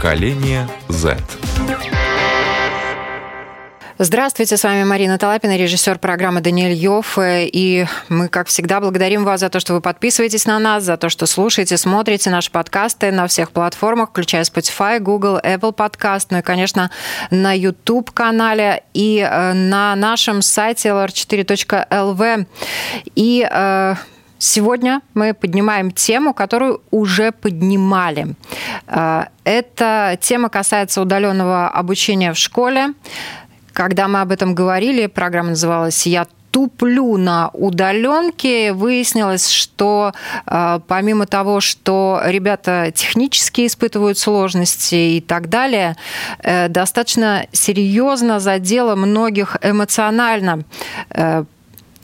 Поколение Z. Здравствуйте, с вами Марина Талапина, режиссер программы Даниэль Йов. И мы, как всегда, благодарим вас за то, что вы подписываетесь на нас, за то, что слушаете, смотрите наши подкасты на всех платформах, включая Spotify, Google, Apple Podcast, ну и, конечно, на YouTube-канале и э, на нашем сайте lr4.lv. И э, Сегодня мы поднимаем тему, которую уже поднимали. Э, эта тема касается удаленного обучения в школе. Когда мы об этом говорили, программа называлась «Я туплю на удаленке. Выяснилось, что э, помимо того, что ребята технически испытывают сложности и так далее, э, достаточно серьезно задело многих эмоционально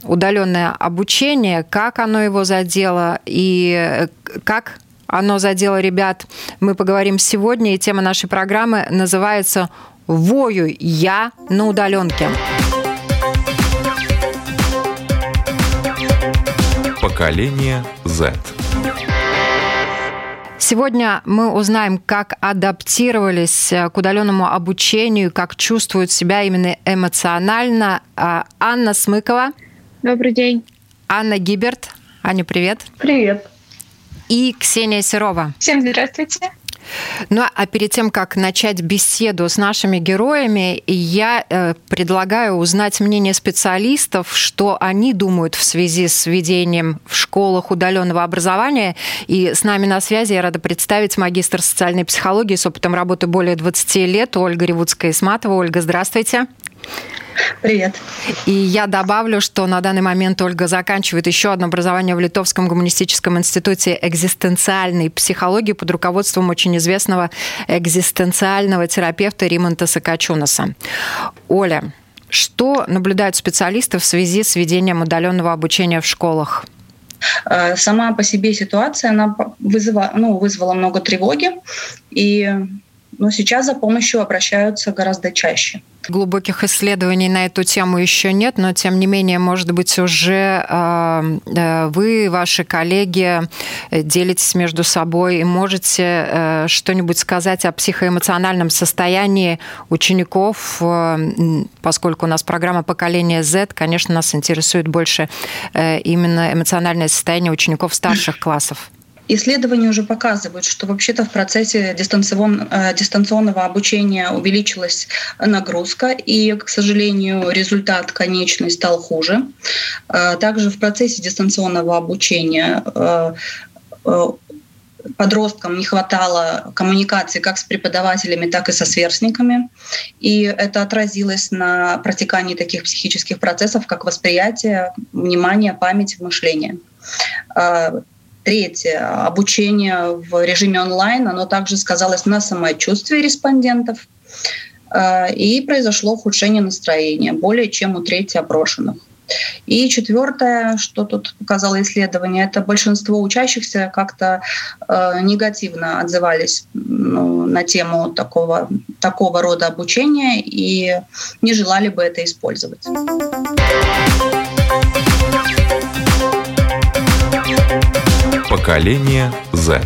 удаленное обучение, как оно его задело и э, как оно задело ребят, мы поговорим сегодня. И тема нашей программы называется Вою я на удаленке. Поколение Z. Сегодня мы узнаем, как адаптировались к удаленному обучению, как чувствуют себя именно эмоционально а, Анна Смыкова. Добрый день. Анна Гиберт. Аня, привет. Привет. И Ксения Серова. Всем здравствуйте. Ну а перед тем, как начать беседу с нашими героями, я э, предлагаю узнать мнение специалистов, что они думают в связи с введением в школах удаленного образования. И с нами на связи я рада представить магистр социальной психологии с опытом работы более 20 лет Ольга Ревудская-Исматова. Ольга, здравствуйте. Привет. И я добавлю, что на данный момент Ольга заканчивает еще одно образование в Литовском гуманистическом институте экзистенциальной психологии под руководством очень известного экзистенциального терапевта Римонта Сакачунаса. Оля, что наблюдают специалисты в связи с введением удаленного обучения в школах? Э, сама по себе ситуация она вызывала, ну, вызвала много тревоги, и но сейчас за помощью обращаются гораздо чаще. Глубоких исследований на эту тему еще нет, но тем не менее, может быть, уже э, э, вы, ваши коллеги делитесь между собой и можете э, что-нибудь сказать о психоэмоциональном состоянии учеников, поскольку у нас программа поколения Z, конечно, нас интересует больше именно эмоциональное состояние учеников старших классов. Исследования уже показывают, что вообще-то в процессе э, дистанционного обучения увеличилась нагрузка, и, к сожалению, результат конечный стал хуже. Э, также в процессе дистанционного обучения э, подросткам не хватало коммуникации как с преподавателями, так и со сверстниками. И это отразилось на протекании таких психических процессов, как восприятие, внимание, память, мышление. Третье. Обучение в режиме онлайн, оно также сказалось на самочувствии респондентов. Э, и произошло ухудшение настроения более чем у трети опрошенных. И четвертое, что тут показало исследование, это большинство учащихся как-то э, негативно отзывались ну, на тему такого, такого рода обучения и не желали бы это использовать. Поколение Z.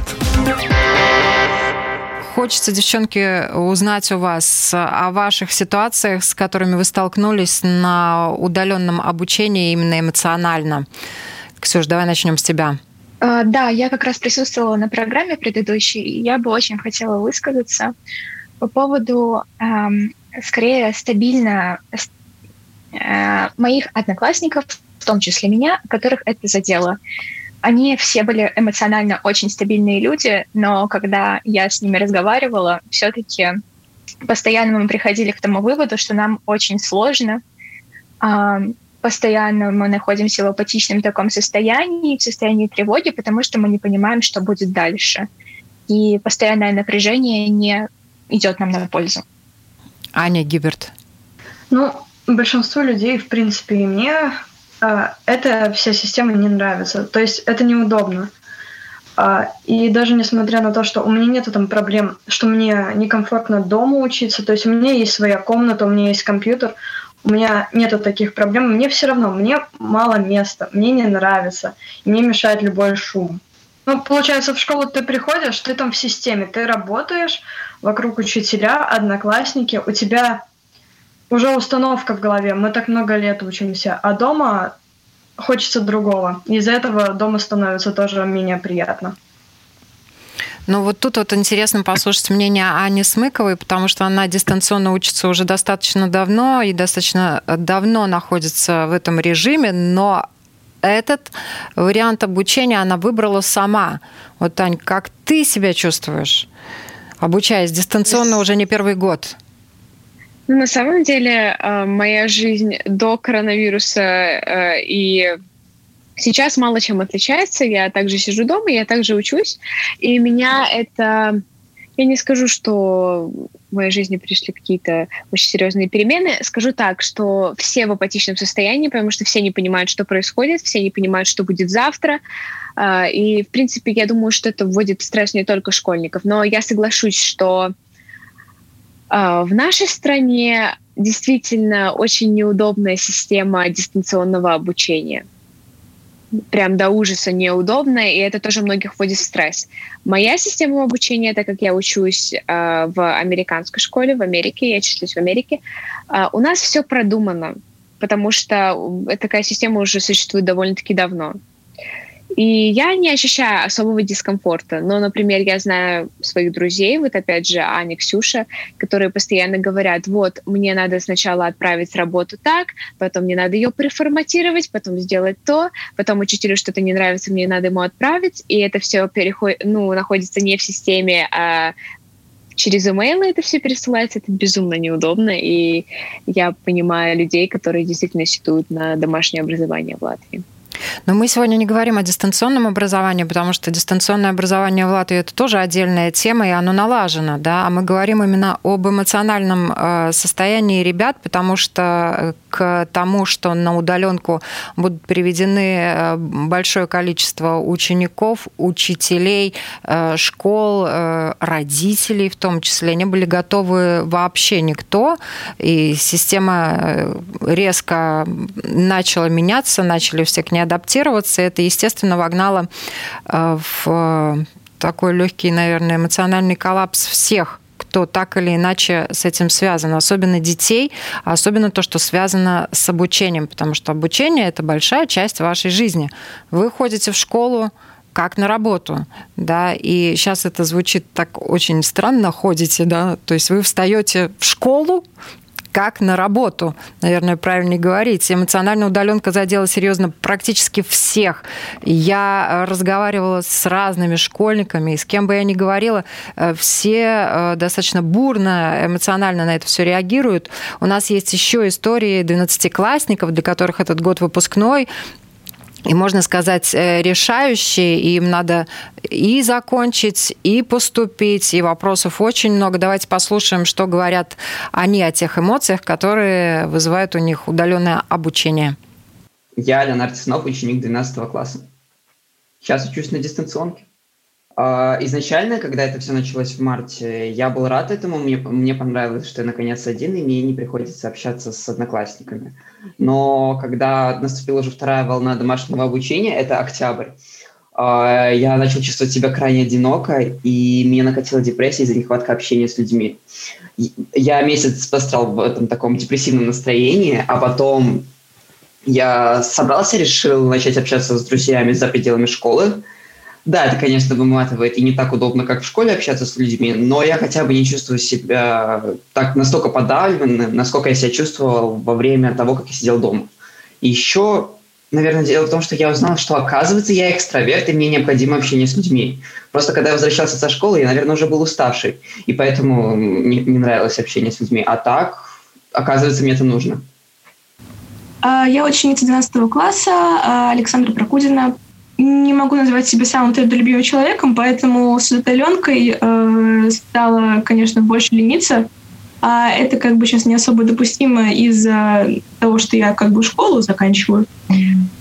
Хочется, девчонки, узнать у вас о ваших ситуациях, с которыми вы столкнулись на удаленном обучении именно эмоционально. Ксюш, давай начнем с тебя. А, да, я как раз присутствовала на программе предыдущей, и я бы очень хотела высказаться по поводу эм, скорее стабильно э, моих одноклассников, в том числе меня, которых это задело они все были эмоционально очень стабильные люди, но когда я с ними разговаривала, все-таки постоянно мы приходили к тому выводу, что нам очень сложно. Постоянно мы находимся в апатичном таком состоянии, в состоянии тревоги, потому что мы не понимаем, что будет дальше. И постоянное напряжение не идет нам на пользу. Аня Гиберт. Ну, большинство людей, в принципе, и мне а, эта вся система не нравится. То есть это неудобно. А, и даже несмотря на то, что у меня нет там проблем, что мне некомфортно дома учиться, то есть у меня есть своя комната, у меня есть компьютер, у меня нету таких проблем, мне все равно, мне мало места, мне не нравится, мне мешает любой шум. Ну, получается, в школу ты приходишь, ты там в системе, ты работаешь, вокруг учителя, одноклассники, у тебя уже установка в голове, мы так много лет учимся, а дома хочется другого. Из-за этого дома становится тоже менее приятно. Ну вот тут вот интересно послушать мнение Ани Смыковой, потому что она дистанционно учится уже достаточно давно и достаточно давно находится в этом режиме, но этот вариант обучения она выбрала сама. Вот, Тань, как ты себя чувствуешь, обучаясь дистанционно уже не первый год? Ну, на самом деле, э, моя жизнь до коронавируса э, и сейчас мало чем отличается. Я также сижу дома, я также учусь, и меня это... Я не скажу, что в моей жизни пришли какие-то очень серьезные перемены. Скажу так, что все в апатичном состоянии, потому что все не понимают, что происходит, все не понимают, что будет завтра. А, и, в принципе, я думаю, что это вводит стресс не только школьников. Но я соглашусь, что в нашей стране действительно очень неудобная система дистанционного обучения прям до ужаса неудобно, и это тоже многих вводит в стресс. Моя система обучения, так как я учусь э, в американской школе в Америке, я числюсь в Америке, э, у нас все продумано, потому что такая система уже существует довольно-таки давно. И я не ощущаю особого дискомфорта. Но, например, я знаю своих друзей, вот опять же Аня, Ксюша, которые постоянно говорят, вот, мне надо сначала отправить работу так, потом мне надо ее переформатировать, потом сделать то, потом учителю что-то не нравится, мне надо ему отправить, и это все переходит, ну, находится не в системе, а через имейлы это все пересылается, это безумно неудобно, и я понимаю людей, которые действительно сидят на домашнее образование в Латвии. Но мы сегодня не говорим о дистанционном образовании, потому что дистанционное образование в Латвии это тоже отдельная тема, и оно налажено, да, а мы говорим именно об эмоциональном э, состоянии ребят, потому что э, к тому, что на удаленку будут приведены э, большое количество учеников, учителей, школ, родителей в том числе, не были готовы вообще никто, и система резко начала меняться, начали все к ней адаптироваться. Это, естественно, вогнало э, в такой легкий, наверное, эмоциональный коллапс всех кто так или иначе с этим связан, особенно детей, особенно то, что связано с обучением, потому что обучение – это большая часть вашей жизни. Вы ходите в школу, как на работу, да, и сейчас это звучит так очень странно, ходите, да, то есть вы встаете в школу, как на работу, наверное, правильнее говорить. Эмоциональная удаленка задела серьезно практически всех. Я разговаривала с разными школьниками, и с кем бы я ни говорила, э, все э, достаточно бурно, эмоционально на это все реагируют. У нас есть еще истории 12-классников, для которых этот год выпускной, и, можно сказать, э, решающие, и им надо и закончить, и поступить, и вопросов очень много. Давайте послушаем, что говорят они о тех эмоциях, которые вызывают у них удаленное обучение. Я Леонард Снов, ученик 12 класса. Сейчас учусь на дистанционке. А, изначально, когда это все началось в марте, я был рад этому, мне, мне понравилось, что я наконец один, и мне не приходится общаться с одноклассниками. Но когда наступила уже вторая волна домашнего обучения, это октябрь, а, я начал чувствовать себя крайне одиноко, и мне накатила депрессия из-за нехватки общения с людьми. Я месяц пострал в этом таком депрессивном настроении, а потом я собрался, решил начать общаться с друзьями за пределами школы, да, это, конечно, выматывает и не так удобно, как в школе общаться с людьми, но я хотя бы не чувствую себя так настолько подавленным, насколько я себя чувствовал во время того, как я сидел дома. Еще, наверное, дело в том, что я узнал, что, оказывается, я экстраверт, и мне необходимо общение с людьми. Просто когда я возвращался со школы, я, наверное, уже был уставший, и поэтому не, не нравилось общение с людьми. А так, оказывается, мне это нужно. А, я ученица 12 класса а, Александра Прокудина не могу назвать себя самым трудолюбивым человеком, поэтому с удаленкой э, стало, конечно, больше лениться. А это как бы сейчас не особо допустимо из-за того, что я как бы школу заканчиваю.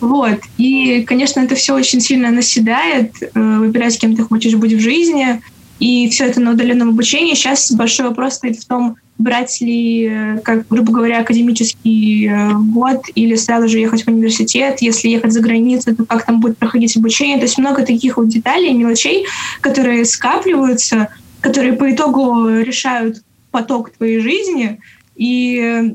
Вот. И, конечно, это все очень сильно наседает. Э, выбирать, кем ты хочешь быть в жизни. И все это на удаленном обучении. Сейчас большой вопрос стоит в том, брать ли, как, грубо говоря, академический э, год или сразу же ехать в университет. Если ехать за границу, то как там будет проходить обучение. То есть много таких вот деталей, мелочей, которые скапливаются, которые по итогу решают поток твоей жизни. И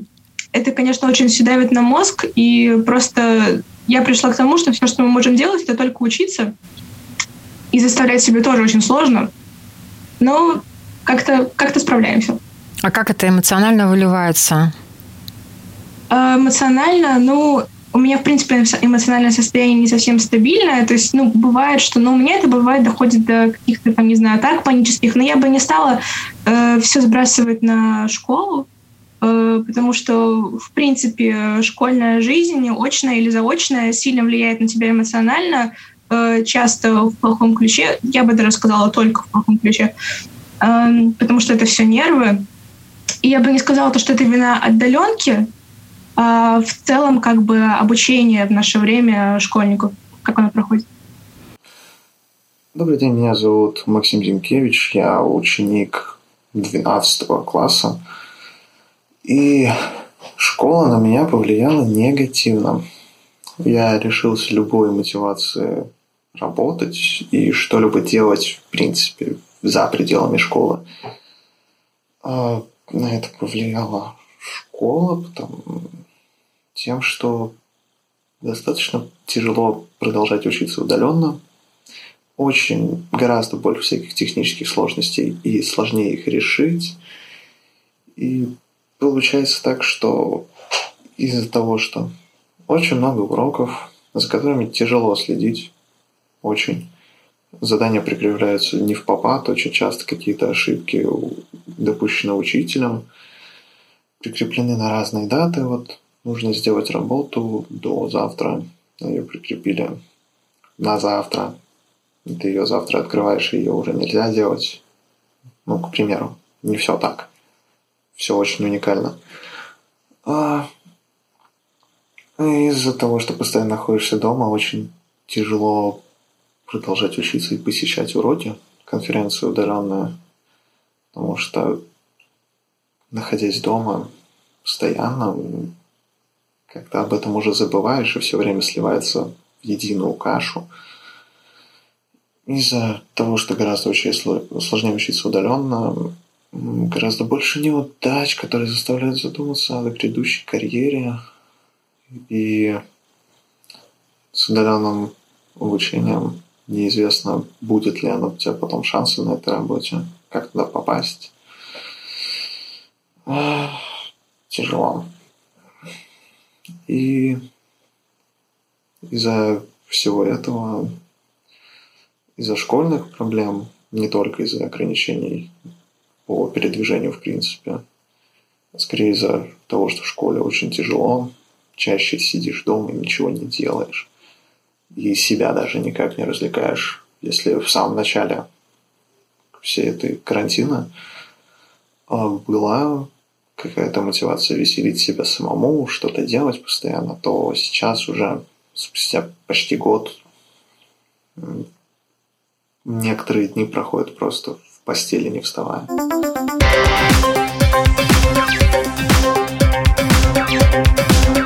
это, конечно, очень все давит на мозг. И просто я пришла к тому, что все, что мы можем делать, это только учиться. И заставлять себе тоже очень сложно. Но как-то как справляемся. А как это эмоционально выливается? А, эмоционально, ну, у меня, в принципе, эмоциональное состояние не совсем стабильное. То есть, ну, бывает, что, ну, у меня это бывает, доходит до каких-то, там, не знаю, атак панических. Но я бы не стала э, все сбрасывать на школу, э, потому что, в принципе, школьная жизнь, очная или заочная, сильно влияет на тебя эмоционально, часто в плохом ключе. Я бы даже сказала только в плохом ключе. Э, потому что это все нервы. И я бы не сказала, то, что это вина отдаленки, а в целом как бы обучение в наше время школьников, как оно проходит. Добрый день, меня зовут Максим Зинкевич, я ученик 12 класса. И школа на меня повлияла негативно. Я решился любой мотивации работать и что-либо делать, в принципе, за пределами школы. А на это повлияла школа, потому, тем, что достаточно тяжело продолжать учиться удаленно. Очень гораздо больше всяких технических сложностей и сложнее их решить. И получается так, что из-за того, что очень много уроков, за которыми тяжело следить, очень задания прикрепляются не в попад, очень часто какие-то ошибки допущены учителем, прикреплены на разные даты. Вот нужно сделать работу до завтра, ее прикрепили на завтра. Ты ее завтра открываешь, ее уже нельзя делать. Ну, к примеру, не все так. Все очень уникально. А из-за того, что постоянно находишься дома, очень тяжело продолжать учиться и посещать уроки, конференции удаленные, потому что, находясь дома постоянно, как-то об этом уже забываешь и все время сливается в единую кашу. Из-за того, что гораздо сложнее учиться удаленно, гораздо больше неудач, которые заставляют задуматься о грядущей карьере. И с удаленным обучением Неизвестно, будет ли оно у тебя потом шансы на этой работе, как туда попасть. Тяжело. И из-за всего этого, из-за школьных проблем, не только из-за ограничений по передвижению в принципе, а скорее из-за того, что в школе очень тяжело, чаще сидишь дома и ничего не делаешь и себя даже никак не развлекаешь. Если в самом начале всей этой карантина а, была какая-то мотивация веселить себя самому, что-то делать постоянно, то сейчас уже спустя почти год некоторые дни проходят просто в постели не вставая.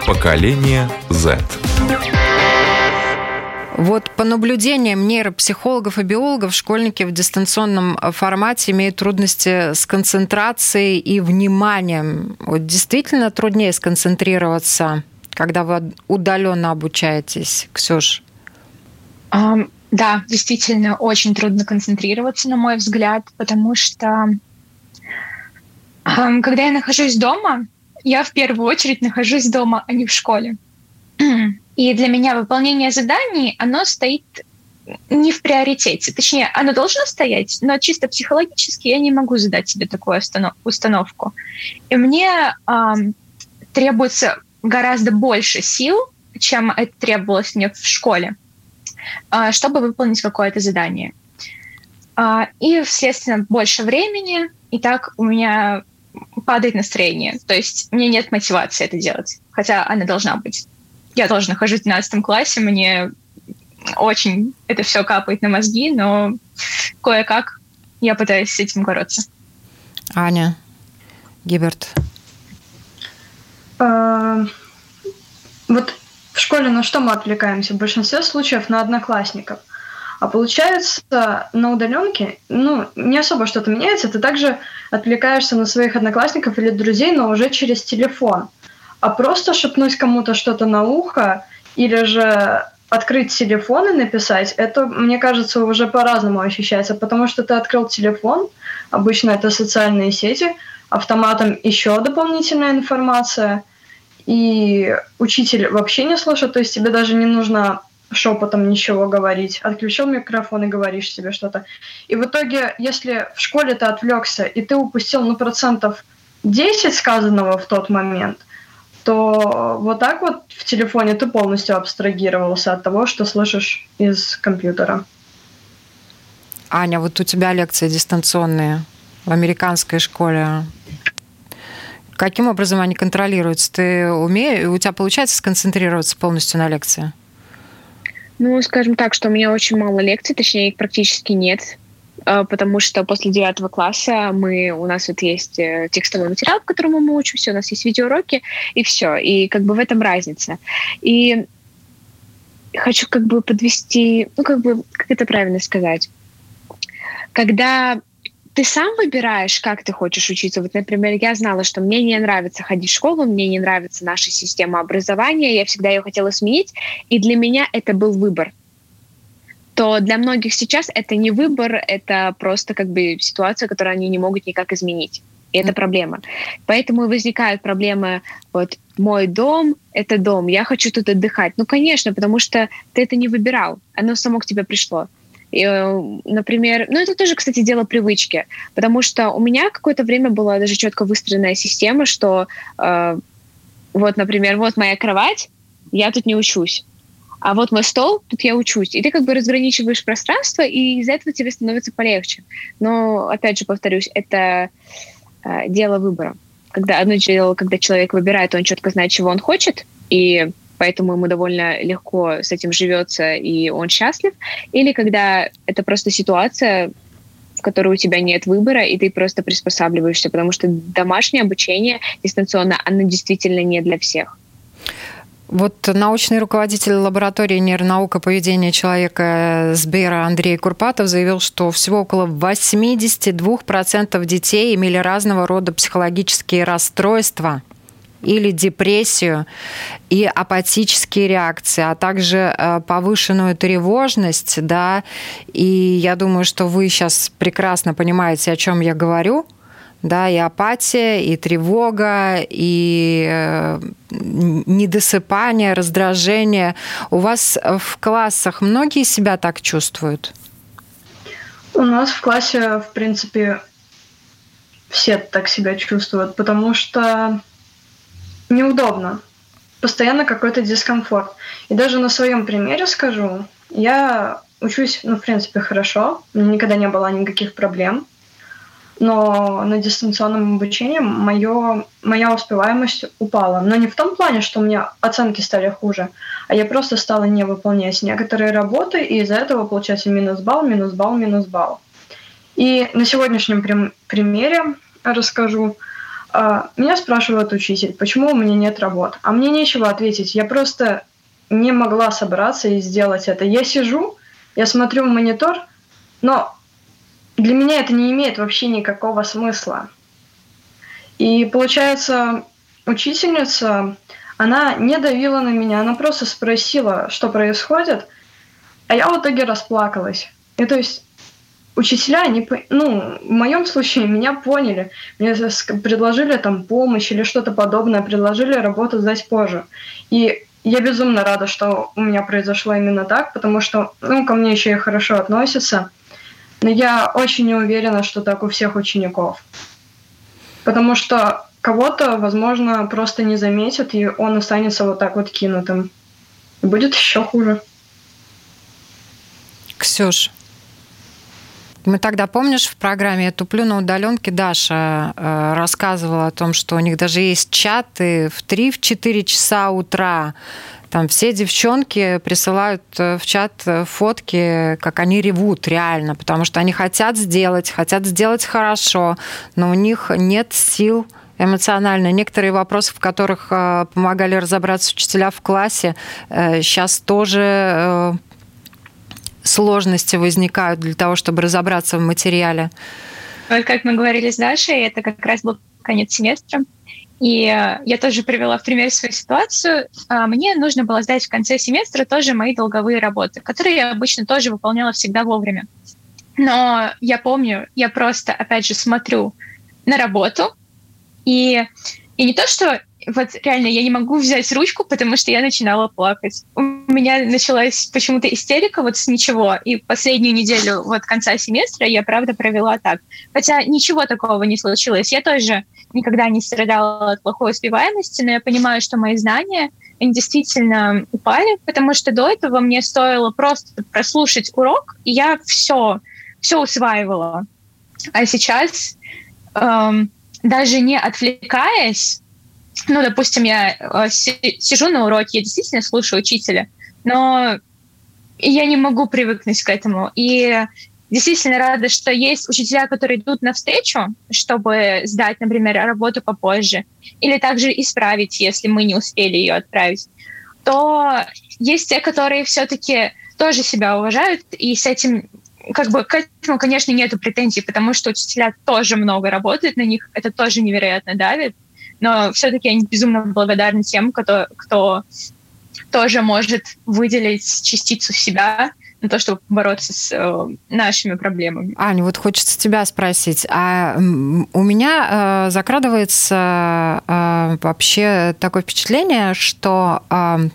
Поколение Z. Вот по наблюдениям нейропсихологов и биологов, школьники в дистанционном формате имеют трудности с концентрацией и вниманием. Вот действительно труднее сконцентрироваться, когда вы удаленно обучаетесь, Ксюш? Um, да, действительно, очень трудно концентрироваться, на мой взгляд, потому что um, когда я нахожусь дома, я в первую очередь нахожусь дома, а не в школе. И для меня выполнение заданий, оно стоит не в приоритете. Точнее, оно должно стоять, но чисто психологически я не могу задать себе такую установку. И мне эм, требуется гораздо больше сил, чем это требовалось мне в школе, э, чтобы выполнить какое-то задание. Э, и, следственно, больше времени, и так у меня падает настроение. То есть мне нет мотивации это делать, хотя она должна быть я тоже нахожусь в 12 классе, мне очень это все капает на мозги, но кое-как я пытаюсь с этим бороться. Аня, Гиберт. А, вот в школе на что мы отвлекаемся? В большинстве случаев на одноклассников. А получается, на удаленке, ну, не особо что-то меняется, ты также отвлекаешься на своих одноклассников или друзей, но уже через телефон. А просто шепнуть кому-то что-то на ухо или же открыть телефон и написать, это, мне кажется, уже по-разному ощущается, потому что ты открыл телефон, обычно это социальные сети, автоматом еще дополнительная информация, и учитель вообще не слышит, то есть тебе даже не нужно шепотом ничего говорить. Отключил микрофон и говоришь себе что-то. И в итоге, если в школе ты отвлекся, и ты упустил, ну, процентов 10 сказанного в тот момент, то вот так вот в телефоне ты полностью абстрагировался от того, что слышишь из компьютера. Аня, вот у тебя лекции дистанционные в американской школе. Каким образом они контролируются? Ты умеешь, у тебя получается сконцентрироваться полностью на лекции? Ну, скажем так, что у меня очень мало лекций, точнее, их практически нет, потому что после девятого класса мы, у нас вот есть э, текстовой материал, по которому мы учимся, у нас есть видеоуроки, и все. И как бы в этом разница. И хочу как бы подвести, ну, как бы, как это правильно сказать? Когда ты сам выбираешь, как ты хочешь учиться. Вот, например, я знала, что мне не нравится ходить в школу, мне не нравится наша система образования, я всегда ее хотела сменить, и для меня это был выбор. То для многих сейчас это не выбор, это просто как бы ситуация, которую они не могут никак изменить. И это проблема. Поэтому и возникают проблемы, вот, мой дом — это дом, я хочу тут отдыхать. Ну, конечно, потому что ты это не выбирал, оно само к тебе пришло. И, э, например, ну это тоже, кстати, дело привычки, потому что у меня какое-то время была даже четко выстроенная система, что э, вот, например, вот моя кровать, я тут не учусь, а вот мой стол, тут я учусь. И ты как бы разграничиваешь пространство, и из-за этого тебе становится полегче. Но, опять же, повторюсь, это э, дело выбора. Когда одно дело, когда человек выбирает, он четко знает, чего он хочет, и поэтому ему довольно легко с этим живется, и он счастлив, или когда это просто ситуация, в которой у тебя нет выбора, и ты просто приспосабливаешься, потому что домашнее обучение дистанционно, оно действительно не для всех. Вот научный руководитель лаборатории нейронаука поведения человека Сбера Андрей Курпатов заявил, что всего около 82% детей имели разного рода психологические расстройства – или депрессию и апатические реакции, а также э, повышенную тревожность, да, и я думаю, что вы сейчас прекрасно понимаете, о чем я говорю, да, и апатия, и тревога, и э, недосыпание, раздражение. У вас в классах многие себя так чувствуют? У нас в классе, в принципе, все так себя чувствуют, потому что неудобно. Постоянно какой-то дискомфорт. И даже на своем примере скажу, я учусь, ну, в принципе, хорошо, у меня никогда не было никаких проблем, но на дистанционном обучении моё, моя успеваемость упала. Но не в том плане, что у меня оценки стали хуже, а я просто стала не выполнять некоторые работы, и из-за этого получается минус балл, минус балл, минус балл. И на сегодняшнем прим- примере расскажу – а, меня спрашивает учитель, почему у меня нет работ. А мне нечего ответить. Я просто не могла собраться и сделать это. Я сижу, я смотрю в монитор, но для меня это не имеет вообще никакого смысла. И получается, учительница, она не давила на меня, она просто спросила, что происходит, а я в итоге расплакалась. И то есть учителя, не, ну, в моем случае меня поняли. Мне предложили там помощь или что-то подобное, предложили работу сдать позже. И я безумно рада, что у меня произошло именно так, потому что, ну, ко мне еще и хорошо относятся. Но я очень не уверена, что так у всех учеников. Потому что кого-то, возможно, просто не заметят, и он останется вот так вот кинутым. И будет еще хуже. Ксюш, мы тогда, помнишь, в программе «Я туплю на удаленке» Даша э, рассказывала о том, что у них даже есть чаты в 3-4 часа утра. Там все девчонки присылают в чат фотки, как они ревут реально, потому что они хотят сделать, хотят сделать хорошо, но у них нет сил эмоционально. Некоторые вопросы, в которых э, помогали разобраться учителя в классе, сейчас э, тоже э, сложности возникают для того, чтобы разобраться в материале. Вот как мы говорили с Дашей, это как раз был конец семестра. И я тоже привела в пример свою ситуацию. А, мне нужно было сдать в конце семестра тоже мои долговые работы, которые я обычно тоже выполняла всегда вовремя. Но я помню, я просто, опять же, смотрю на работу, и, и не то, что вот реально я не могу взять ручку, потому что я начинала плакать. У меня началась почему-то истерика вот с ничего. И последнюю неделю вот конца семестра я, правда, провела так. Хотя ничего такого не случилось. Я тоже никогда не страдала от плохой успеваемости, но я понимаю, что мои знания они действительно упали, потому что до этого мне стоило просто прослушать урок, и я все, все усваивала. А сейчас эм, даже не отвлекаясь, ну, допустим, я э, сижу на уроке, я действительно слушаю учителя, но я не могу привыкнуть к этому. И действительно рада, что есть учителя, которые идут навстречу, чтобы сдать, например, работу попозже, или также исправить, если мы не успели ее отправить. То есть те, которые все-таки тоже себя уважают, и с этим как бы к этому, конечно, нету претензий, потому что учителя тоже много работают на них, это тоже невероятно давит, но все-таки я безумно благодарна тем, кто, кто тоже может выделить частицу себя на то, чтобы бороться с э, нашими проблемами. Аня, вот хочется тебя спросить. А у меня э, закрадывается э, вообще такое впечатление, что э,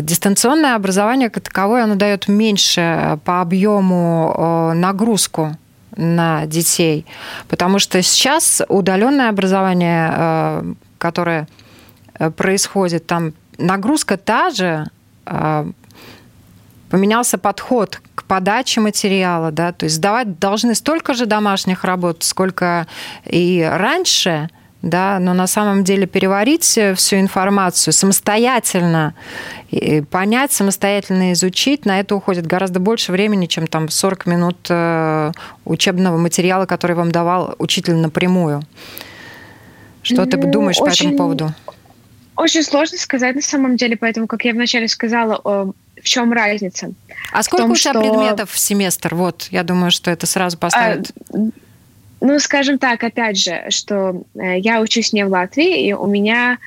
дистанционное образование как таковое, оно дает меньше по объему э, нагрузку на детей, потому что сейчас удаленное образование, э, которое э, происходит, там нагрузка та же, э, поменялся подход к подаче материала, да, то есть сдавать должны столько же домашних работ, сколько и раньше, да, но на самом деле переварить всю информацию самостоятельно, понять, самостоятельно изучить, на это уходит гораздо больше времени, чем там 40 минут э, учебного материала, который вам давал учитель напрямую. Что ну, ты думаешь очень, по этому поводу? Очень сложно сказать на самом деле, поэтому, как я вначале сказала, в чем разница? А сколько том, у тебя что... предметов в семестр? Вот, я думаю, что это сразу поставит. А, ну, скажем так, опять же, что э, я учусь не в Латвии, и у меня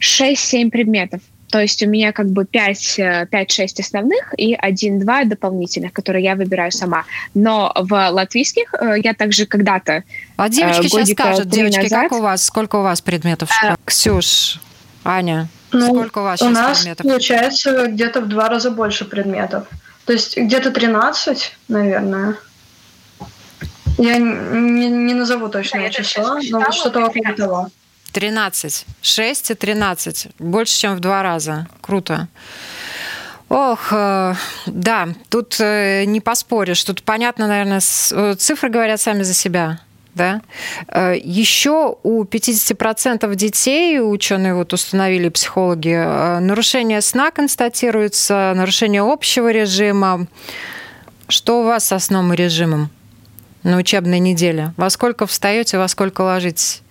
6-7 предметов. То есть у меня как бы 5-6 э, основных и 1-2 дополнительных, которые я выбираю сама. Но в латвийских э, я также когда-то... А девочки сейчас скажут, девочки, назад, как у вас, сколько у вас предметов? А, Ксюш, Аня, ну, сколько у вас У нас предметов? получается где-то в два раза больше предметов. То есть где-то 13, наверное. Я не, не назову точное да, число, но вот что-то около того. 13. 6 и 13. Больше, чем в два раза. Круто. Ох, э, да, тут э, не поспоришь. Тут понятно, наверное, э, цифры говорят сами за себя да. Э, Еще у 50% детей, ученые вот установили психологи, э, нарушение сна констатируется, нарушение общего режима. Что у вас с сном и режимом на учебной неделе? Во сколько встаете, во сколько ложитесь?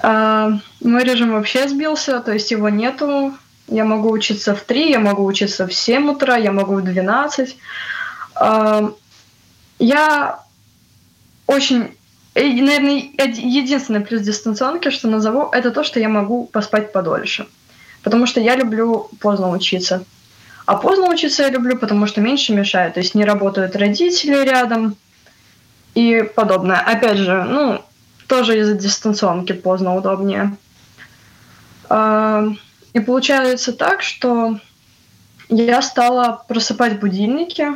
А, мой режим вообще сбился, то есть его нету. Я могу учиться в 3, я могу учиться в 7 утра, я могу в 12. А, я очень и, наверное, единственный плюс дистанционки, что назову, это то, что я могу поспать подольше. Потому что я люблю поздно учиться. А поздно учиться я люблю, потому что меньше мешает. То есть не работают родители рядом и подобное. Опять же, ну, тоже из-за дистанционки поздно удобнее. А, и получается так, что я стала просыпать будильники,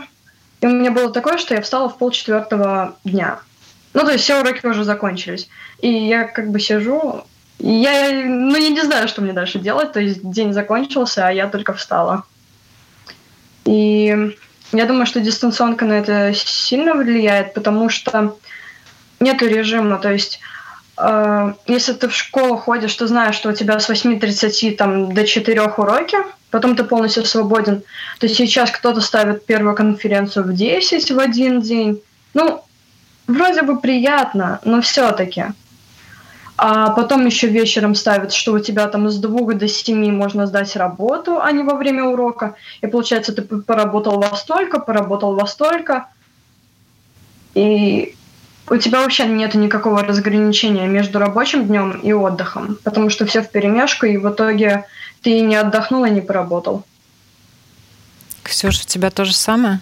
и у меня было такое, что я встала в полчетвертого дня – ну, то есть все уроки уже закончились. И я как бы сижу, я, ну, я не знаю, что мне дальше делать. То есть день закончился, а я только встала. И я думаю, что дистанционка на это сильно влияет, потому что нету режима. То есть э, если ты в школу ходишь, ты знаешь, что у тебя с 8.30 там, до 4 уроки, потом ты полностью свободен. То сейчас кто-то ставит первую конференцию в 10 в один день. Ну, вроде бы приятно, но все-таки. А потом еще вечером ставят, что у тебя там с двух до семи можно сдать работу, а не во время урока. И получается, ты поработал во столько, поработал во столько. И у тебя вообще нет никакого разграничения между рабочим днем и отдыхом, потому что все в перемешку, и в итоге ты не отдохнул и не поработал. Ксюша, у тебя то же самое?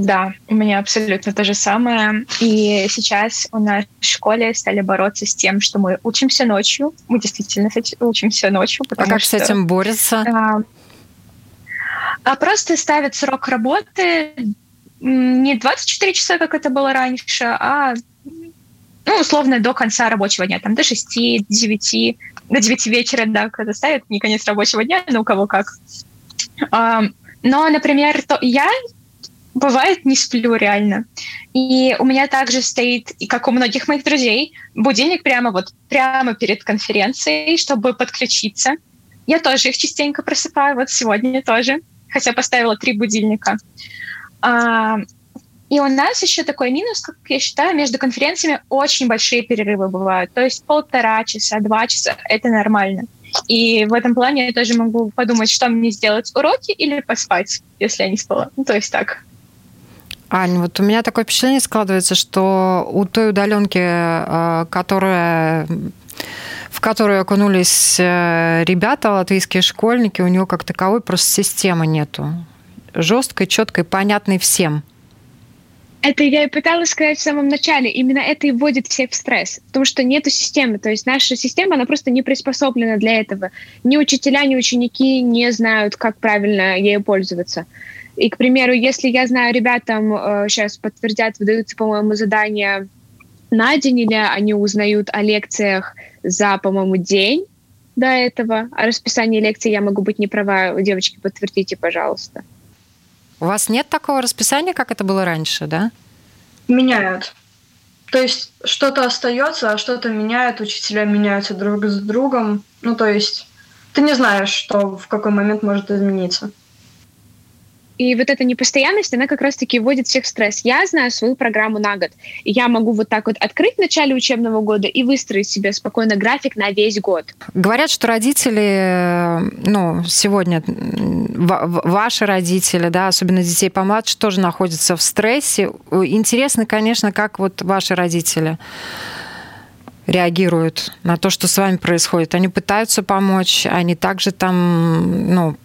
Да, у меня абсолютно то же самое. И сейчас у нас в школе стали бороться с тем, что мы учимся ночью. Мы действительно учимся ночью. А как что, с этим борются? А, а просто ставят срок работы не 24 часа, как это было раньше, а ну, условно, до конца рабочего дня, там, до 6, 9, до 9 вечера, да, когда ставят, не конец рабочего дня, но у кого как. Но, например, то я бывает не сплю реально. И у меня также стоит, и как у многих моих друзей, будильник прямо вот прямо перед конференцией, чтобы подключиться. Я тоже их частенько просыпаю, вот сегодня тоже, хотя поставила три будильника. А, и у нас еще такой минус, как я считаю, между конференциями очень большие перерывы бывают. То есть полтора часа, два часа — это нормально. И в этом плане я тоже могу подумать, что мне сделать, уроки или поспать, если я не спала. Ну, то есть так. Ань, вот у меня такое впечатление складывается, что у той удаленки, э, которая в которую окунулись э, ребята, латвийские школьники, у него как таковой просто системы нету. Жесткой, четкой, понятной всем. Это я и пыталась сказать в самом начале. Именно это и вводит всех в стресс. Потому что нету системы. То есть наша система, она просто не приспособлена для этого. Ни учителя, ни ученики не знают, как правильно ею пользоваться. И, к примеру, если я знаю, ребятам э, сейчас подтвердят, выдаются, по-моему, задания на день, или они узнают о лекциях за, по-моему, день до этого, а расписание лекций я могу быть не права, девочки, подтвердите, пожалуйста. У вас нет такого расписания, как это было раньше, да? Меняют. То есть что-то остается, а что-то меняют, учителя меняются друг с другом. Ну, то есть ты не знаешь, что в какой момент может измениться. И вот эта непостоянность, она как раз-таки вводит всех в стресс. Я знаю свою программу на год. И я могу вот так вот открыть в начале учебного года и выстроить себе спокойно график на весь год. Говорят, что родители, ну, сегодня ваши родители, да, особенно детей помладше, тоже находятся в стрессе. Интересно, конечно, как вот ваши родители реагируют на то, что с вами происходит. Они пытаются помочь, они также там, ну,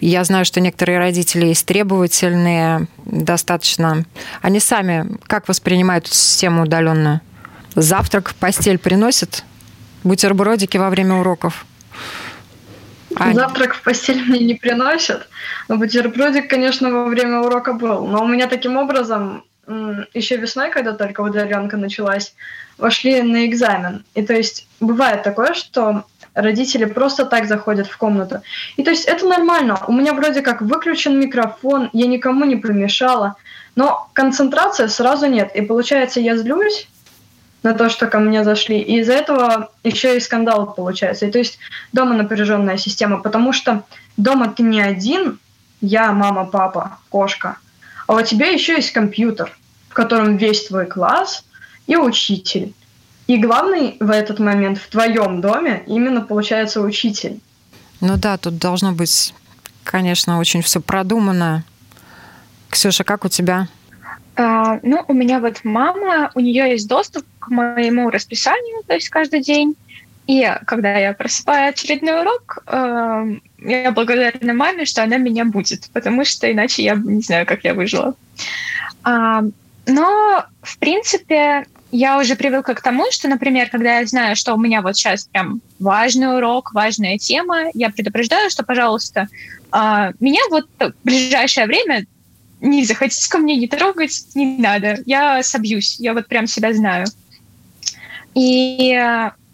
я знаю, что некоторые родители есть требовательные, достаточно. Они сами как воспринимают систему удаленную? Завтрак, постель приносят? Бутербродики во время уроков? Аня. Завтрак в постель мне не приносят. Но бутербродик, конечно, во время урока был. Но у меня таким образом еще весной, когда только удаленка началась, вошли на экзамен. И то есть бывает такое, что родители просто так заходят в комнату. И то есть это нормально. У меня вроде как выключен микрофон, я никому не помешала, но концентрация сразу нет. И получается, я злюсь на то, что ко мне зашли. И из-за этого еще и скандал получается. И то есть дома напряженная система, потому что дома ты не один, я, мама, папа, кошка, а у тебя еще есть компьютер, в котором весь твой класс – и учитель. И главный в этот момент в твоем доме именно получается учитель. Ну да, тут должно быть, конечно, очень все продумано. Ксюша, как у тебя? А, ну, у меня вот мама, у нее есть доступ к моему расписанию, то есть каждый день. И когда я просыпаю очередной урок, э, я благодарна маме, что она меня будет, потому что иначе я не знаю, как я выжила. А, но, в принципе, я уже привыкла к тому, что, например, когда я знаю, что у меня вот сейчас прям важный урок, важная тема, я предупреждаю, что, пожалуйста, а, меня вот в ближайшее время не захотите ко мне, не трогать, не надо. Я собьюсь, я вот прям себя знаю. И,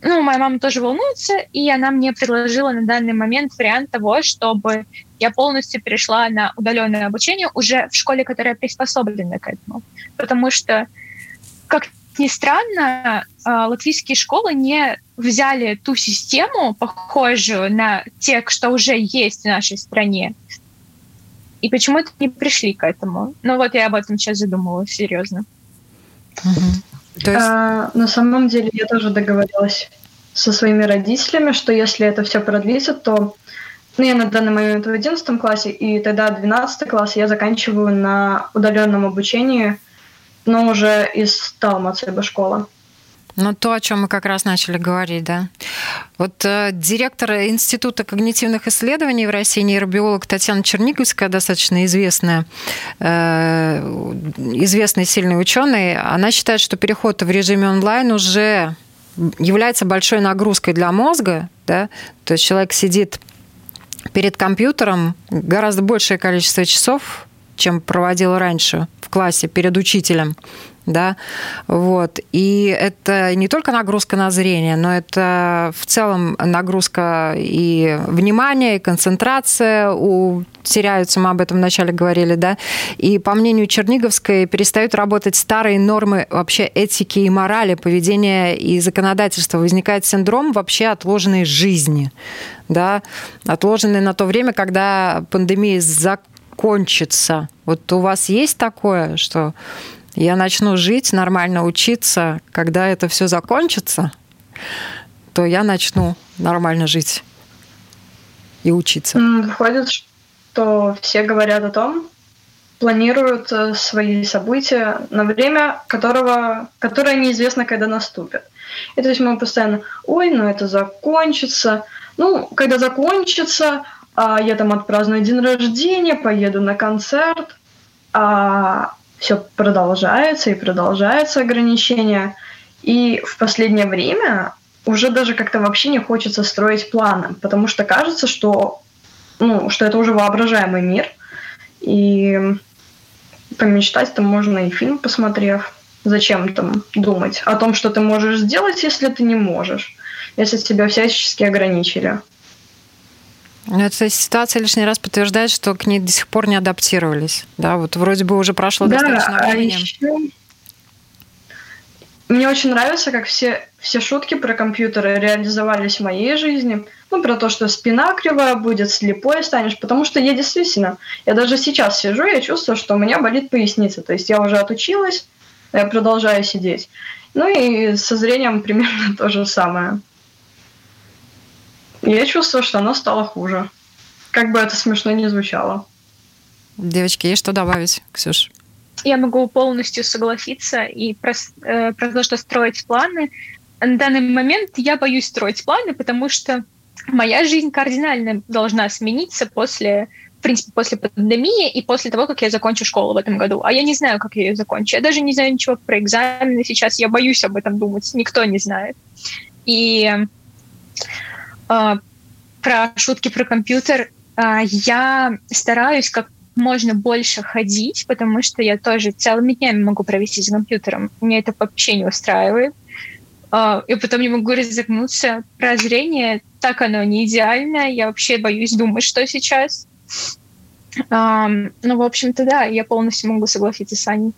ну, моя мама тоже волнуется, и она мне предложила на данный момент вариант того, чтобы я полностью перешла на удаленное обучение уже в школе, которая приспособлена к этому. Потому что как ни странно, а, латвийские школы не взяли ту систему, похожую на те, что уже есть в нашей стране. И почему-то не пришли к этому. Ну вот я об этом сейчас задумалась, серьезно. Угу. То есть... а, на самом деле я тоже договорилась со своими родителями, что если это все продлится, то ну, я на данный момент в 11 классе, и тогда 12 класс я заканчиваю на удаленном обучении, но уже из Талмацеба школы. Ну, то, о чем мы как раз начали говорить, да. Вот э, директор Института когнитивных исследований в России, нейробиолог Татьяна Черниговская, достаточно известная, э, известный сильный ученый, она считает, что переход в режиме онлайн уже является большой нагрузкой для мозга, да, то есть человек сидит перед компьютером гораздо большее количество часов, чем проводил раньше в классе перед учителем да, вот. И это не только нагрузка на зрение, но это в целом нагрузка и внимание, и концентрация у теряются, мы об этом вначале говорили, да, и по мнению Черниговской перестают работать старые нормы вообще этики и морали, поведения и законодательства. Возникает синдром вообще отложенной жизни, да, отложенной на то время, когда пандемия закончится. Вот у вас есть такое, что я начну жить, нормально учиться, когда это все закончится, то я начну нормально жить и учиться. Выходит, что все говорят о том, планируют э, свои события на время, которого, которое неизвестно, когда наступит. И то есть мы постоянно, ой, ну это закончится. Ну, когда закончится, а я там отпраздную день рождения, поеду на концерт, а все продолжается и продолжается ограничения. И в последнее время уже даже как-то вообще не хочется строить планы, потому что кажется, что, ну, что это уже воображаемый мир, и помечтать там можно и фильм посмотрев. Зачем там думать о том, что ты можешь сделать, если ты не можешь, если тебя всячески ограничили. Эта ситуация лишний раз подтверждает, что к ней до сих пор не адаптировались. Да, вот вроде бы уже прошло да, достаточно а времени. Еще... Мне очень нравится, как все, все шутки про компьютеры реализовались в моей жизни. Ну, про то, что спина кривая будет, слепой станешь. Потому что я действительно, я даже сейчас сижу, я чувствую, что у меня болит поясница. То есть я уже отучилась, я продолжаю сидеть. Ну и со зрением примерно то же самое. Я чувствую, что оно стало хуже. Как бы это смешно не звучало. Девочки, есть что добавить, Ксюш? Я могу полностью согласиться и про, э, про то, что строить планы. На данный момент я боюсь строить планы, потому что моя жизнь кардинально должна смениться после, в принципе, после пандемии и после того, как я закончу школу в этом году. А я не знаю, как я ее закончу. Я даже не знаю ничего про экзамены сейчас. Я боюсь об этом думать. Никто не знает. И про шутки про компьютер. Э, я стараюсь как можно больше ходить, потому что я тоже целыми днями могу провести за компьютером. Мне это вообще не устраивает. Э, и потом не могу разогнуться. Про зрение так оно не идеально. Я вообще боюсь думать, что сейчас. Ну, в общем-то, да, я полностью могу согласиться с Аней.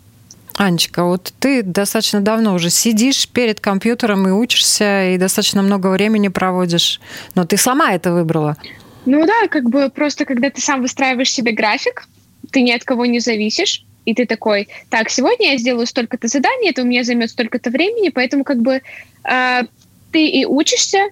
Анечка, вот ты достаточно давно уже сидишь перед компьютером и учишься, и достаточно много времени проводишь. Но ты сама это выбрала. Ну да, как бы просто когда ты сам выстраиваешь себе график, ты ни от кого не зависишь, и ты такой, так, сегодня я сделаю столько-то заданий, это у меня займет столько-то времени, поэтому как бы э, ты и учишься,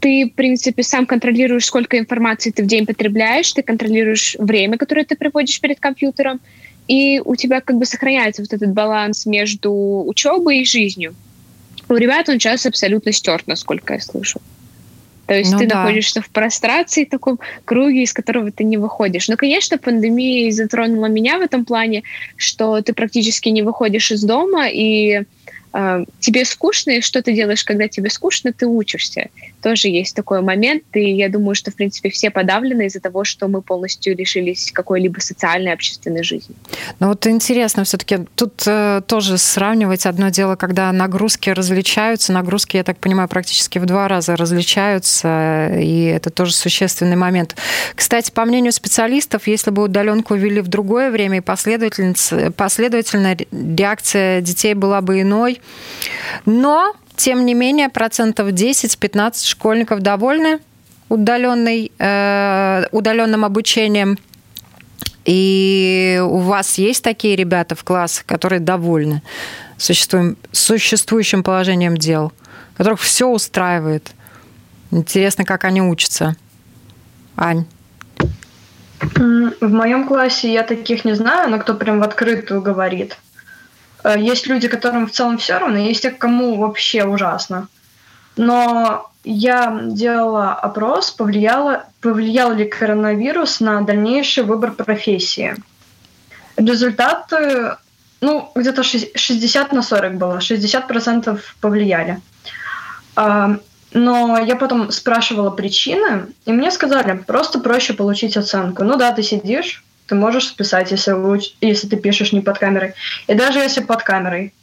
ты, в принципе, сам контролируешь, сколько информации ты в день потребляешь, ты контролируешь время, которое ты проводишь перед компьютером, и у тебя как бы сохраняется вот этот баланс между учебой и жизнью. У ребят он сейчас абсолютно стерт, насколько я слышу. То есть ну, ты да. находишься в прострации, таком круге, из которого ты не выходишь. Но, конечно, пандемия затронула меня в этом плане, что ты практически не выходишь из дома, и тебе скучно, и что ты делаешь, когда тебе скучно, ты учишься. Тоже есть такой момент, и я думаю, что, в принципе, все подавлены из-за того, что мы полностью лишились какой-либо социальной, общественной жизни. Ну вот интересно все-таки, тут э, тоже сравнивать одно дело, когда нагрузки различаются, нагрузки, я так понимаю, практически в два раза различаются, и это тоже существенный момент. Кстати, по мнению специалистов, если бы удаленку ввели в другое время и последовательно, последовательно реакция детей была бы иной, Но, тем не менее, процентов 10-15 школьников довольны удаленной, э, удаленным обучением. И у вас есть такие ребята в классах, которые довольны существующим положением дел, которых все устраивает. Интересно, как они учатся. Ань. В моем классе я таких не знаю, но кто прям в открытую говорит. Э, есть люди, которым в целом все равно, есть те, кому вообще ужасно. Но я делала опрос, повлияло, повлиял ли коронавирус на дальнейший выбор профессии. Результаты, ну, где-то 60 на 40 было, 60% повлияли. А, но я потом спрашивала причины, и мне сказали, просто проще получить оценку. Ну да, ты сидишь, ты можешь списать, если, вы, если ты пишешь не под камерой. И даже если под камерой.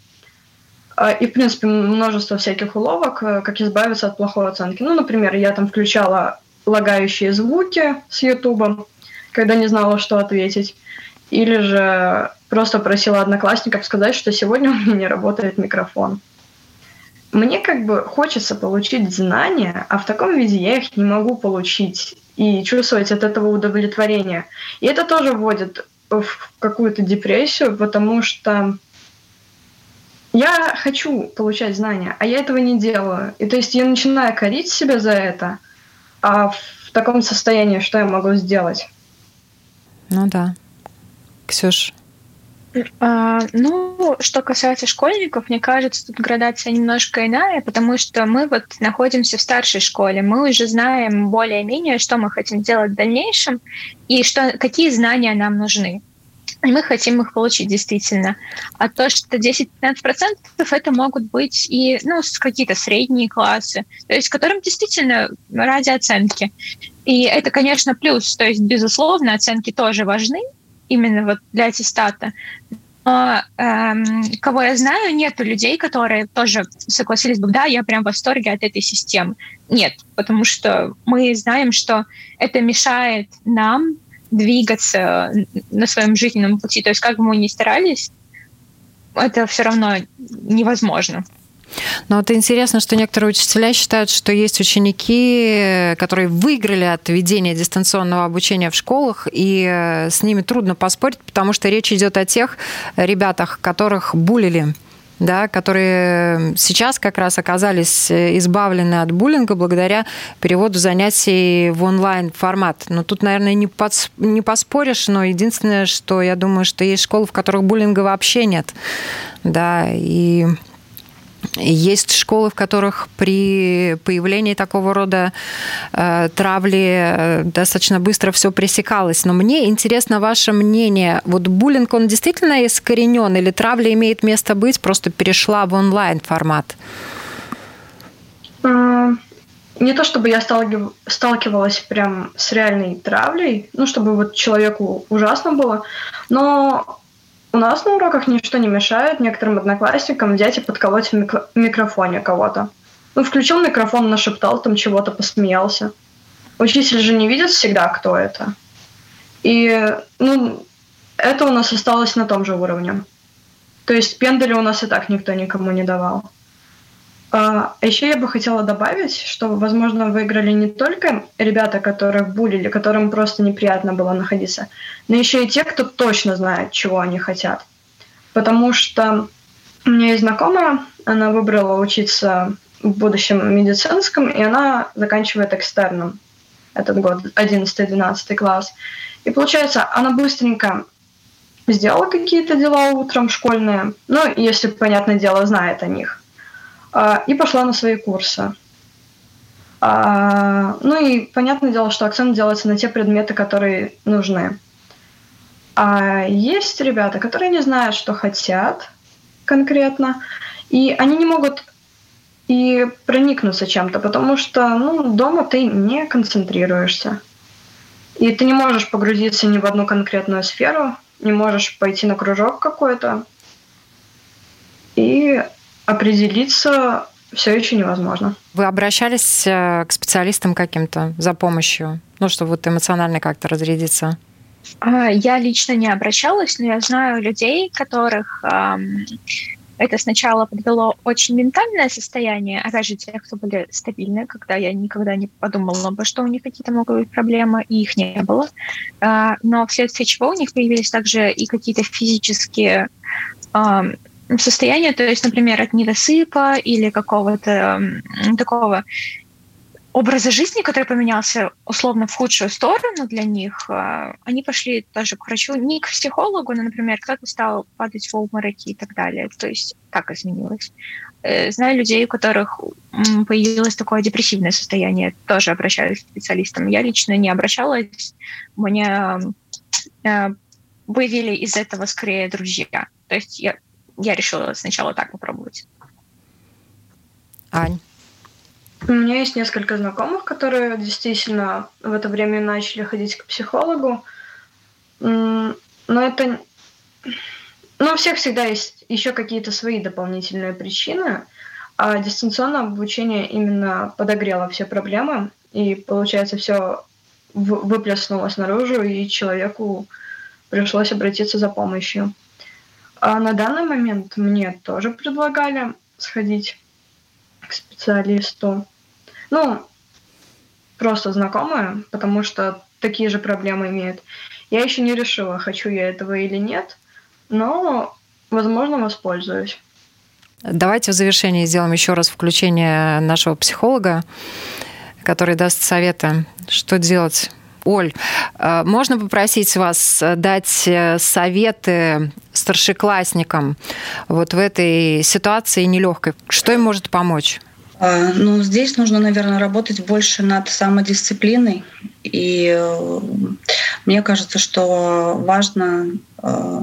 А, и, в принципе, множество всяких уловок, э, как избавиться от плохой оценки. Ну, например, я там включала лагающие звуки с Ютуба, когда не знала, что ответить. Или же просто просила одноклассников сказать, что сегодня у меня не работает микрофон. Мне как бы хочется получить знания, а в таком виде я их не могу получить и чувствовать от этого удовлетворение. И это тоже вводит в какую-то депрессию, потому что я хочу получать знания, а я этого не делаю. И то есть я начинаю корить себя за это, а в таком состоянии что я могу сделать? Ну да. Ксюш, ну, что касается школьников, мне кажется, тут градация немножко иная, потому что мы вот находимся в старшей школе, мы уже знаем более-менее, что мы хотим делать в дальнейшем и что, какие знания нам нужны. И мы хотим их получить действительно. А то, что 10-15% это могут быть и ну, какие-то средние классы, то есть которым действительно ради оценки. И это, конечно, плюс. То есть, безусловно, оценки тоже важны, именно вот для аттестата. Но эм, кого я знаю, нету людей, которые тоже согласились бы, да, я прям в восторге от этой системы. Нет, потому что мы знаем, что это мешает нам двигаться на своем жизненном пути. То есть как бы мы ни старались, это все равно невозможно. Но вот интересно, что некоторые учителя считают, что есть ученики, которые выиграли от введения дистанционного обучения в школах, и э, с ними трудно поспорить, потому что речь идет о тех ребятах, которых булили да, которые сейчас как раз оказались э, избавлены от буллинга благодаря переводу занятий в онлайн формат. Но тут, наверное, не, подс... не поспоришь, но единственное, что я думаю, что есть школы, в которых буллинга вообще нет. Да, и есть школы, в которых при появлении такого рода э, травли э, достаточно быстро все пресекалось. Но мне интересно ваше мнение. Вот буллинг, он действительно искоренен или травля имеет место быть, просто перешла в онлайн формат? Не то чтобы я сталкивалась прям с реальной травлей, ну, чтобы вот человеку ужасно было, но у нас на уроках ничто не мешает некоторым одноклассникам взять и подколоть в микро- микрофоне кого-то. Ну, включил микрофон, нашептал там чего-то, посмеялся. Учитель же не видит всегда, кто это. И, ну, это у нас осталось на том же уровне. То есть пендали у нас и так никто никому не давал. А еще я бы хотела добавить, что, возможно, выиграли не только ребята, которых булили, которым просто неприятно было находиться, но еще и те, кто точно знает, чего они хотят. Потому что у меня есть знакомая, она выбрала учиться в будущем медицинском, и она заканчивает экстерном этот год, 11-12 класс. И получается, она быстренько сделала какие-то дела утром школьные, ну, если, понятное дело, знает о них – и пошла на свои курсы. А, ну и понятное дело, что акцент делается на те предметы, которые нужны. А есть ребята, которые не знают, что хотят конкретно, и они не могут и проникнуться чем-то, потому что ну, дома ты не концентрируешься. И ты не можешь погрузиться ни в одну конкретную сферу, не можешь пойти на кружок какой-то. И определиться все еще невозможно. Вы обращались э, к специалистам каким-то за помощью, ну, чтобы вот эмоционально как-то разрядиться? А, я лично не обращалась, но я знаю людей, которых это сначала подвело очень ментальное состояние, опять же, тех, кто были стабильны, когда я никогда не подумала бы, что у них какие-то могут быть проблемы, и их не было. А, но вследствие чего у них появились также и какие-то физические состояния, то есть, например, от недосыпа или какого-то такого образа жизни, который поменялся условно в худшую сторону для них, а, они пошли тоже к врачу, не к психологу, но, например, кто-то стал падать в обмороки и так далее. То есть так изменилось. Э, знаю людей, у которых появилось такое депрессивное состояние, тоже обращаюсь к специалистам. Я лично не обращалась, мне э, выявили из этого скорее друзья. То есть я, я решила сначала так попробовать. Ань? У меня есть несколько знакомых, которые действительно в это время начали ходить к психологу. Но это... Но у всех всегда есть еще какие-то свои дополнительные причины, а дистанционное обучение именно подогрело все проблемы, и, получается, все выплеснулось наружу, и человеку пришлось обратиться за помощью. А на данный момент мне тоже предлагали сходить к специалисту. Ну, просто знакомые, потому что такие же проблемы имеют. Я еще не решила, хочу я этого или нет, но, возможно, воспользуюсь. Давайте в завершении сделаем еще раз включение нашего психолога, который даст советы, что делать. Оль, э, можно попросить вас дать э, советы старшеклассникам вот в этой ситуации нелегкой? Что им может помочь? А, ну, здесь нужно, наверное, работать больше над самодисциплиной. И э, мне кажется, что важно э,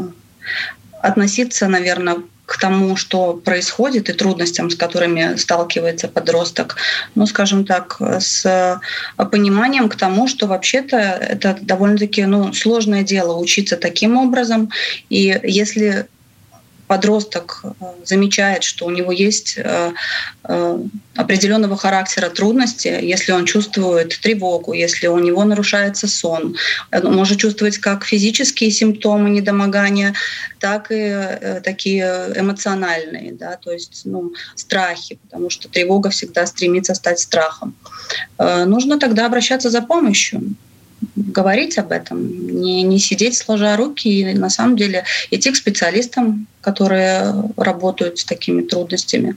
относиться, наверное, к тому, что происходит, и трудностям, с которыми сталкивается подросток, ну, скажем так, с пониманием к тому, что вообще-то это довольно-таки ну, сложное дело учиться таким образом. И если подросток э, замечает, что у него есть э, э, определенного характера трудности, если он чувствует тревогу, если у него нарушается сон, он может чувствовать как физические симптомы недомогания, так и такие эмоциональные, да, то есть ну, страхи, потому что тревога всегда стремится стать страхом. Нужно тогда обращаться за помощью говорить об этом, не, не сидеть сложа руки и на самом деле идти к специалистам, которые работают с такими трудностями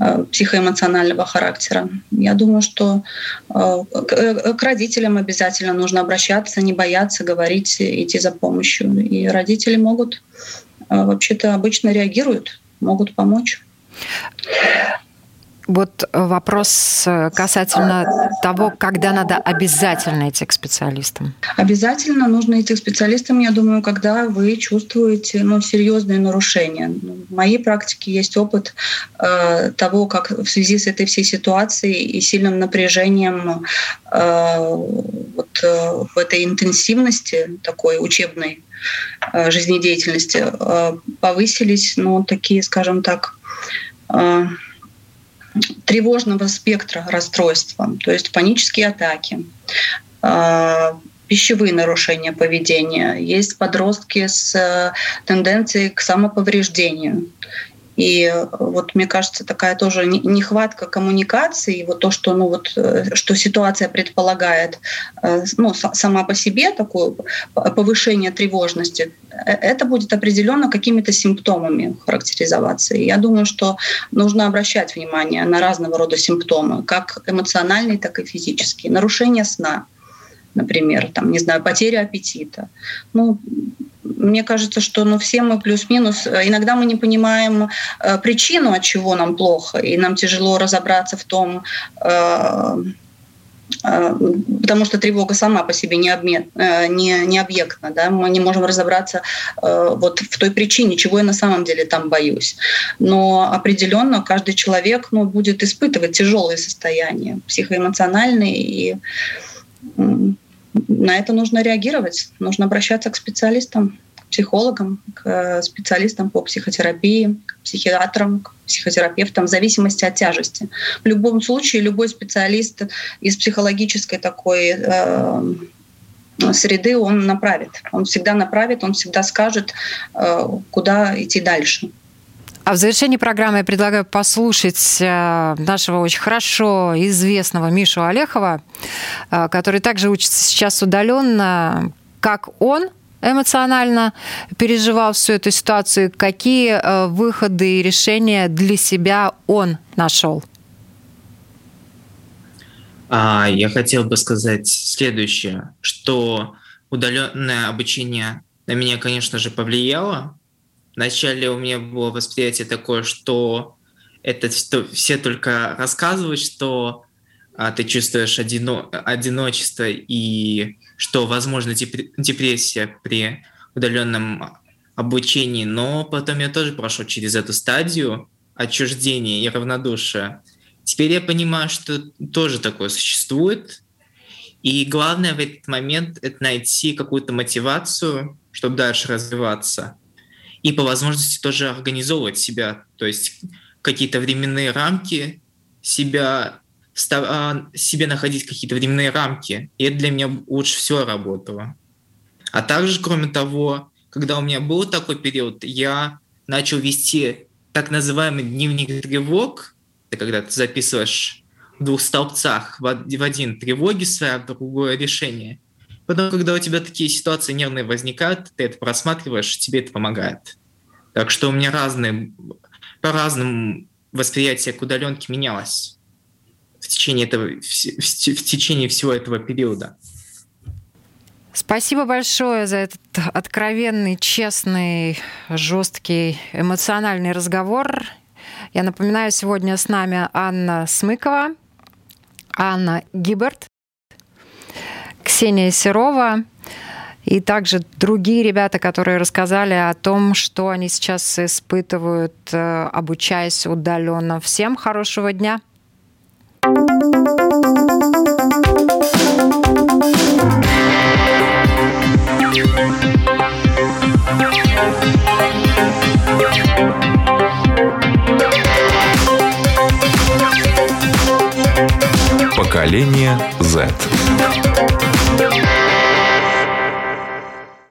э, психоэмоционального характера. Я думаю, что э, к родителям обязательно нужно обращаться, не бояться говорить, идти за помощью. И родители могут, э, вообще-то обычно реагируют, могут помочь. Вот вопрос э, касательно того, когда надо обязательно идти к специалистам. Обязательно нужно идти к специалистам, я думаю, когда вы чувствуете ну, серьезные нарушения. В моей практике есть опыт э, того, как в связи с этой всей ситуацией и сильным напряжением э, вот, э, в этой интенсивности такой учебной э, жизнедеятельности э, повысились, ну, такие, скажем так, э, тревожного спектра расстройства, то есть панические атаки, а, пищевые нарушения поведения, есть подростки с э, тенденцией к самоповреждению. И вот мне кажется, такая тоже нехватка коммуникации, вот то, что, ну, вот, э, что ситуация предполагает э, ну, сама по себе, такое повышение тревожности, э, это будет определенно какими-то симптомами характеризоваться. И я думаю, что нужно обращать внимание на разного рода симптомы, как эмоциональные, так и физические. Нарушение сна, например, там, не знаю, потеря аппетита. Ну, мне кажется, что ну, все мы плюс-минус, э, иногда мы не понимаем э, причину, от чего нам плохо, и нам тяжело разобраться в том, э, э, потому что тревога сама по себе не, обмен, э, не, не объектна. Да? Мы не можем разобраться э, вот в той причине, чего я на самом деле там боюсь. Но определенно каждый человек ну, будет испытывать тяжелые состояния, психоэмоциональные и на это нужно реагировать, нужно обращаться к специалистам, к психологам, к э, специалистам по психотерапии, к психиатрам, к психотерапевтам в зависимости от тяжести. В любом случае любой специалист из психологической такой э, среды он направит. Он всегда направит, он всегда скажет, э, куда идти дальше. А в завершении программы я предлагаю послушать э, нашего очень хорошо известного Мишу Олехова, э, который также учится сейчас удаленно, как он эмоционально переживал всю эту ситуацию, какие э, выходы и решения для себя он нашел. А, я хотел бы сказать следующее, что удаленное обучение на меня, конечно же, повлияло, Вначале у меня было восприятие такое, что это все только рассказывают, что а, ты чувствуешь одино, одиночество и что возможно депрессия при удаленном обучении, но потом я тоже прошел через эту стадию отчуждения и равнодушия. Теперь я понимаю, что тоже такое существует, и главное в этот момент это найти какую-то мотивацию, чтобы дальше развиваться и по возможности тоже организовывать себя, то есть какие-то временные рамки себя а, себе находить какие-то временные рамки. И это для меня лучше всего работало. А также, кроме того, когда у меня был такой период, я начал вести так называемый дневник тревог. Это когда ты записываешь в двух столбцах в один тревоги свои, а в другое решение. Потом, когда у тебя такие ситуации нервные возникают, ты это просматриваешь, тебе это помогает. Так что у меня разные, по-разному восприятие к удаленке менялось в течение, этого, в, в течение всего этого периода. Спасибо большое за этот откровенный, честный, жесткий, эмоциональный разговор. Я напоминаю, сегодня с нами Анна Смыкова, Анна Гиберт, Ксения Серова и также другие ребята, которые рассказали о том, что они сейчас испытывают, э, обучаясь удаленно. Всем хорошего дня! Поколение Z.